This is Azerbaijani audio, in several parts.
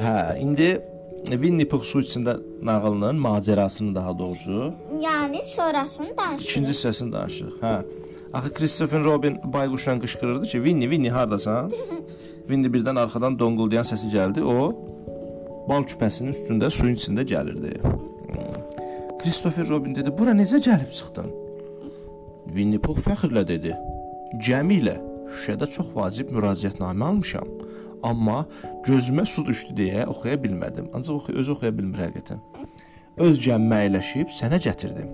Hə, indi Winnie Pooh su içində nağılının macərasını daha doğrusu Yəni sonrasını danışırıq. ikinci hissəsini danışırıq. Hə. Axı Christopher Robin bayquşla qışqırırdı ki, Winnie, Winnie hardasan? Winnie birdən arxadan donquldayan səsi gəldi. O bal küpəsinin üstündə suyun içində gəlirdi. Christopher Robin dedi: "Bura necə gəlib çıxdın?" Winnie Pooh fəxrlə dedi: "Gəmi ilə Şuşada çox vacib müraciətnamə almışam." Amma gözümə su düşdü deyə oxuya bilmədim. Ancaq oxu özü oxuya bilmir həqiqətən. Öz gəmmə əyləşib sənə gətirdim.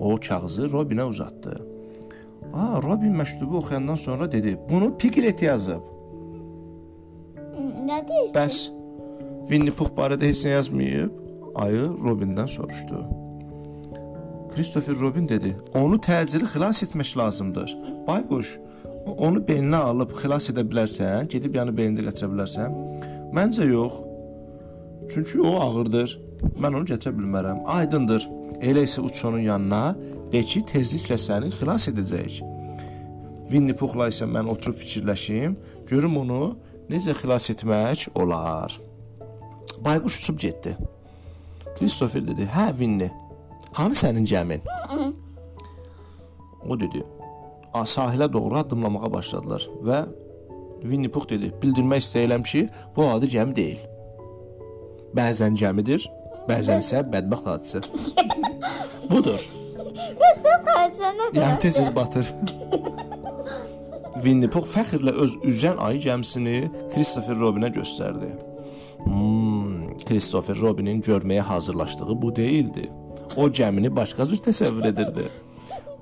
O kağızı Robinə uzatdı. Aa, Robin məktubu oxuyandan sonra dedi: "Bunu Piglet yazıb." Nə deyirsən? Bəs Winnie Pooh barədə heç nə yazmayıb? Ayı Robindən soruşdu. Christopher Robin dedi: "Onu təcili xilas etmək lazımdır. Bayquş, onu belinə alıb xilas edə bilərsən, gedib yanı belində gətirə bilərsən?" Məncə yox. Çünki o ağırdır. Mən onu gətirə bilmərəm. Aydındır. Elə isə uç onun yanına, de ki, tezliklə səni xilas edəcəyik. Winnie Poohla isə mən oturub fikirləşim, görüm onu necə xilas etmək olar. Bayquş uçub getdi. Christopher dedi: "Hə, Winnie. Hanı sənin gəmin?" O dedi: "A, sahilə doğru addımlamağa başladılar və Winnie Pooh dedi: "Bildirmək istəyirəm ki, bu adi gəmi deyil. Bəzən gəmidir, bəzən isə bədbəxt hadisə." Budur. Xərcə nə Yəni tez-tez batır. Winnie Pooh fəxrlə öz üzən ayı gəmisini Christopher Robinə göstərdi. Hmm, Christopher Robinin görməyə hazırlaşdığı bu deyildi. O gəmini başqa cür təsəvvür edirdi.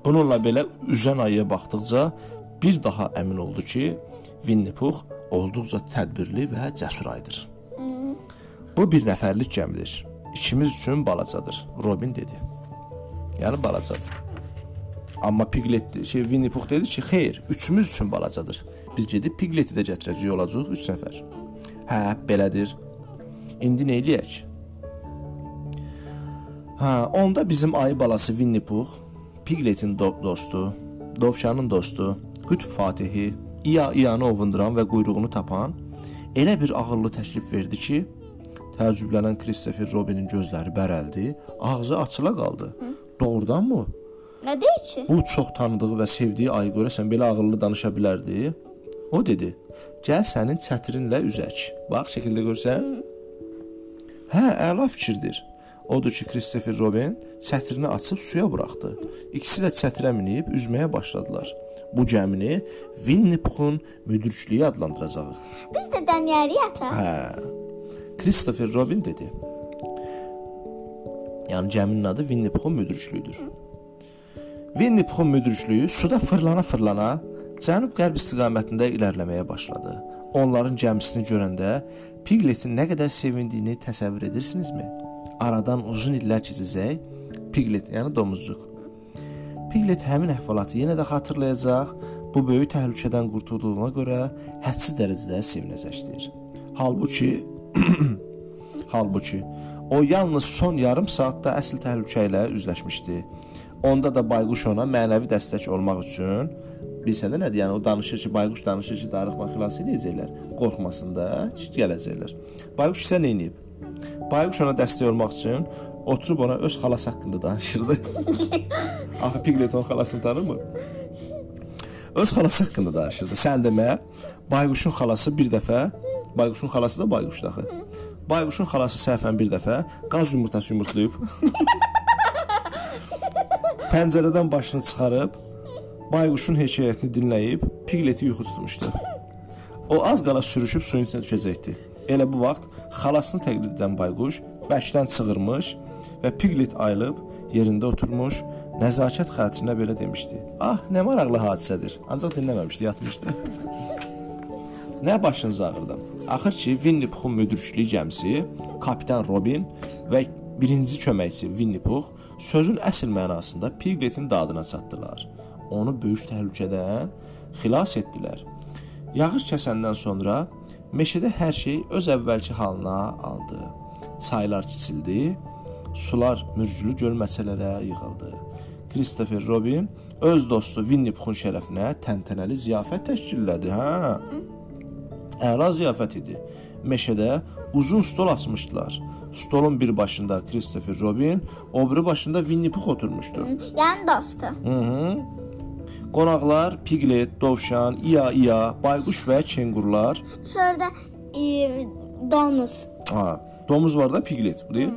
Bununla belə üzən ayıya baxdıqca bir daha əmin oldu ki, Winnie Pooh olduqca tədbirli və cəsur ayıdır. Bu bir nəfərlik gəmidir. İkimiz üçün balacadır, Robin dedi. Yəni balacadır. Amma Piglet şey Winnie Pooh dedi ki, xeyr, üçümüz üçün balacadır. Biz gedib Pigleti də gətirəcəyik olacağıq 3 nəfər. Hə, belədir. İndi nə eləyək? Hə, onda bizim ayı balası Winnie Pooh, Pigletin do dostu, Dovşanın dostu, Qütb Fatihi, İya İyanı ovunduran və quyruğunu tapan elə bir ağıllı təklif verdi ki, təəccüblənən Christopher Robinin gözləri bərəldi, ağzı açıla qaldı. Doğrudanmı? Nə deyir ki? Bu çox tanıdığı və sevdiyi ayı görəsən belə ağıllı danışa bilərdi. O dedi: "Gəl sənin çətrinlə üzək." Bax, şəkildə görsən. Hə, əla fikirdir. Odur ki, Christopher Robin çətrini açıb suya buraxdı. İkisi də çətirə minib üzməyə başladılar. Bu gəmini Winnie Pooh'un müdürçülüyü adlandıracağıq. Biz də dəniyərik ata. Hə. Christopher Robin dedi. Yəni gəminin adı Winnie Pooh'un müdürçülüyüdür. Winnie Pooh'un müdürçülüyü suda fırlana-fırlana cənub-qərb istiqamətində irəliləməyə başladı. Onların gəmisini görəndə Pigletin nə qədər sevindiyini təsəvvür edirsinizmi? Aradan uzun illər keçəcək. Piglet, yəni domuzcuq. Piglet həmin əhvalatı yenə də xatırlayacaq. Bu böyük təhlükədən qurtulduğuna görə hədsiz dərəcədə sevinəcəkdir. Halbuki halbuki o yalnız son yarım saatda əsl təhlükə ilə üzləşmişdi. Onda da bayquş ona mənəvi dəstək olmaq üçün bilsən də nədir? Yəni o danışır ki, bayquş danışır ki, darıxma xilas edəcəklər. Qorxmasın da gələcəklər. Bayquş isə nə edib? Bayquş ona dəstək olmaq üçün oturub ona öz xalası haqqında danışırdı. Axı Piglet onun xalasını tanımır. Öz xalası haqqında danışırdı. Sən demə, Bayquşun xalası bir dəfə, Bayquşun xalası da Bayquşdur axı. Bayquşun xalası səhvən bir dəfə qaz yumurtası yumurtlayıb. Pəncərədən başını çıxarıb Bayquşun hekayətini dinləyib Pigleti yuxu tutmuşdu. O az qala sürüşüb suyun içinə düşəcəkdi. Elə bu vaxt xalasını təqlid edən Bayquş bərkdən çığırmış və Piglet ayılıb yerində oturmuş, nəzakət xatirinə belə demişdi. Ah, nə maraqlı hadisədir. Ancaq dinləməmişdi, yatmışdı. nə başınız ağrıdı? Axır ki, Winnie Pooh'un müdürçülüyü gəmisi, kapitan Robin və birinci köməkçi Winnie Pooh sözün əsl mənasında Pigletin dadına çatdılar. Onu böyük təhlükədən xilas etdilər. Yağış kəsəndən sonra meşədə hər şey öz əvvəlki halına aldı. Çaylar kiçildi, sular mürgülü gölməçələrə yığıldı. Christopher Robin öz dostu Winnie Pooh'un şərəfinə təntənəli ziyafət təşkil elədi, hə? Əla ziyafət idi. meşədə uzun stol açmışdılar. Stolun bir başında Christopher Robin, o biri başında Winnie Pooh oturmuşdu. Yəni dostu. Hı -hı. Qonaqlar Piglet, Dovşan, İya İya, Bayquş və Kengurlar. Sonra da e, donuz. Ha, domuz var da Piglet, bu deyil?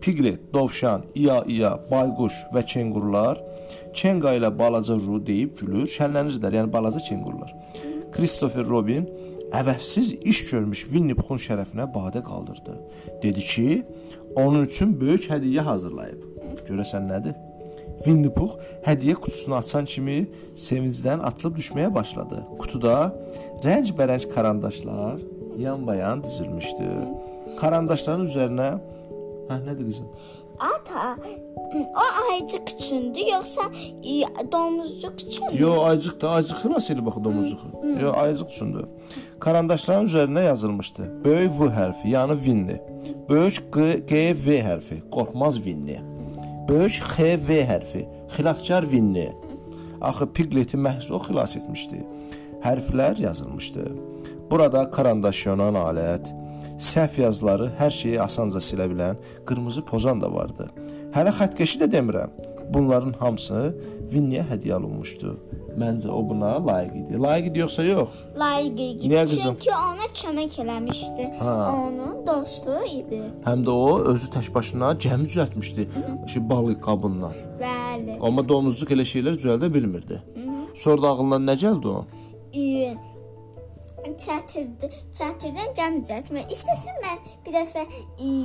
Piglet, Dovşan, İya İya, Bayquş və Kengurlar Kenga ilə balaca Ru deyib gülür, şənlənirdilər, yəni balaca Kengurlar. Christopher Robin əvəzsiz iş görmüş Winnie Pooh'un şərəfinə badə qaldırdı. Dedi ki, onun üçün böyük hədiyyə hazırlayıb. Görəsən nədir? Winnie Pooh hədiyyə qutusunu açan kimi sevincdən atılıb düşməyə başladı. Qutuda rəngbərəng karandaşlar yan-bayan dizilmişdi. Karandaşların üzərinə Hə, nədir qızım? Ata, o aycıq üçündür, yoxsa e, domuzcuq üçündür? Yo, aycıq da, aycıq xilas elə bax domuzcuq. Yo, aycıq üçündür. Karandaşların üzərinə yazılmışdı. Böyük V hərfi, yəni Winnie. Böyük G, G V hərfi, qorxmaz Winnie. Böyük X V hərfi, xilaskar Winnie. Axı Pigleti məhz o xilas etmişdi. Hərflər yazılmışdı. Burada karandaş yonan alət, səhv yazıları hər şeyi asanca silə bilən qırmızı pozan da vardı. Hələ xəttkeşi də demirəm. Bunların hamısı Winnie hədiyyə olunmuşdu. Məncə o buna layiq idi. Layiq idi yoxsa yox? Layiq idi. Niyə qızım? Çünki ona kömək eləmişdi. Ha. Onun dostu idi. Həm də o özü tək başına gəmi düzəltmişdi. Şey balıq qabından. Bəli. Amma domuzluq elə şeylər düzəldə bilmirdi. Sonra da ağlına nə gəldi o? E, çətirdi. Çətirdən cəm düzəltmək. İstəsən mən bir dəfə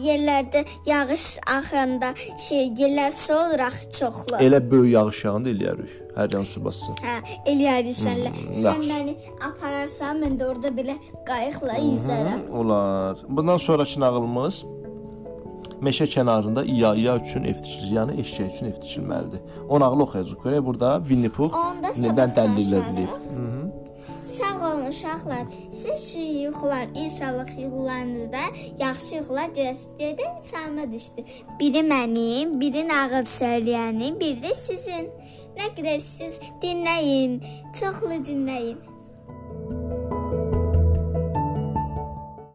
yerlərdə yağış axanda şey yerlər su olur axı çoxlu. Elə böyük yağış yağanda eləyərik. Hər yan su bassın. Hə, eləyərdik sənlə. Sən yaxşı. məni apararsan, mən də orada belə qayıqla yüzərəm. Olar. Bundan sonrakı nağılımız meşə kənarında iya-iya üçün ev tikilir, yəni eşşək üçün ev tikilməlidir. O nağılı oxuyacağıq. Görək burada Winnie Pooh nədən sabahlaşarıq. bilir. Sağ olun uşaqlar. Siz şirin yuxular, inşallah yuxularınızda yaxşı yuxular görəsiniz. Göydən səlmə düşdü. Biri mənim, biri nağıl söyləyənin, biri də sizin. Nə qədər siz dinləyin, çoxlu dinləyin.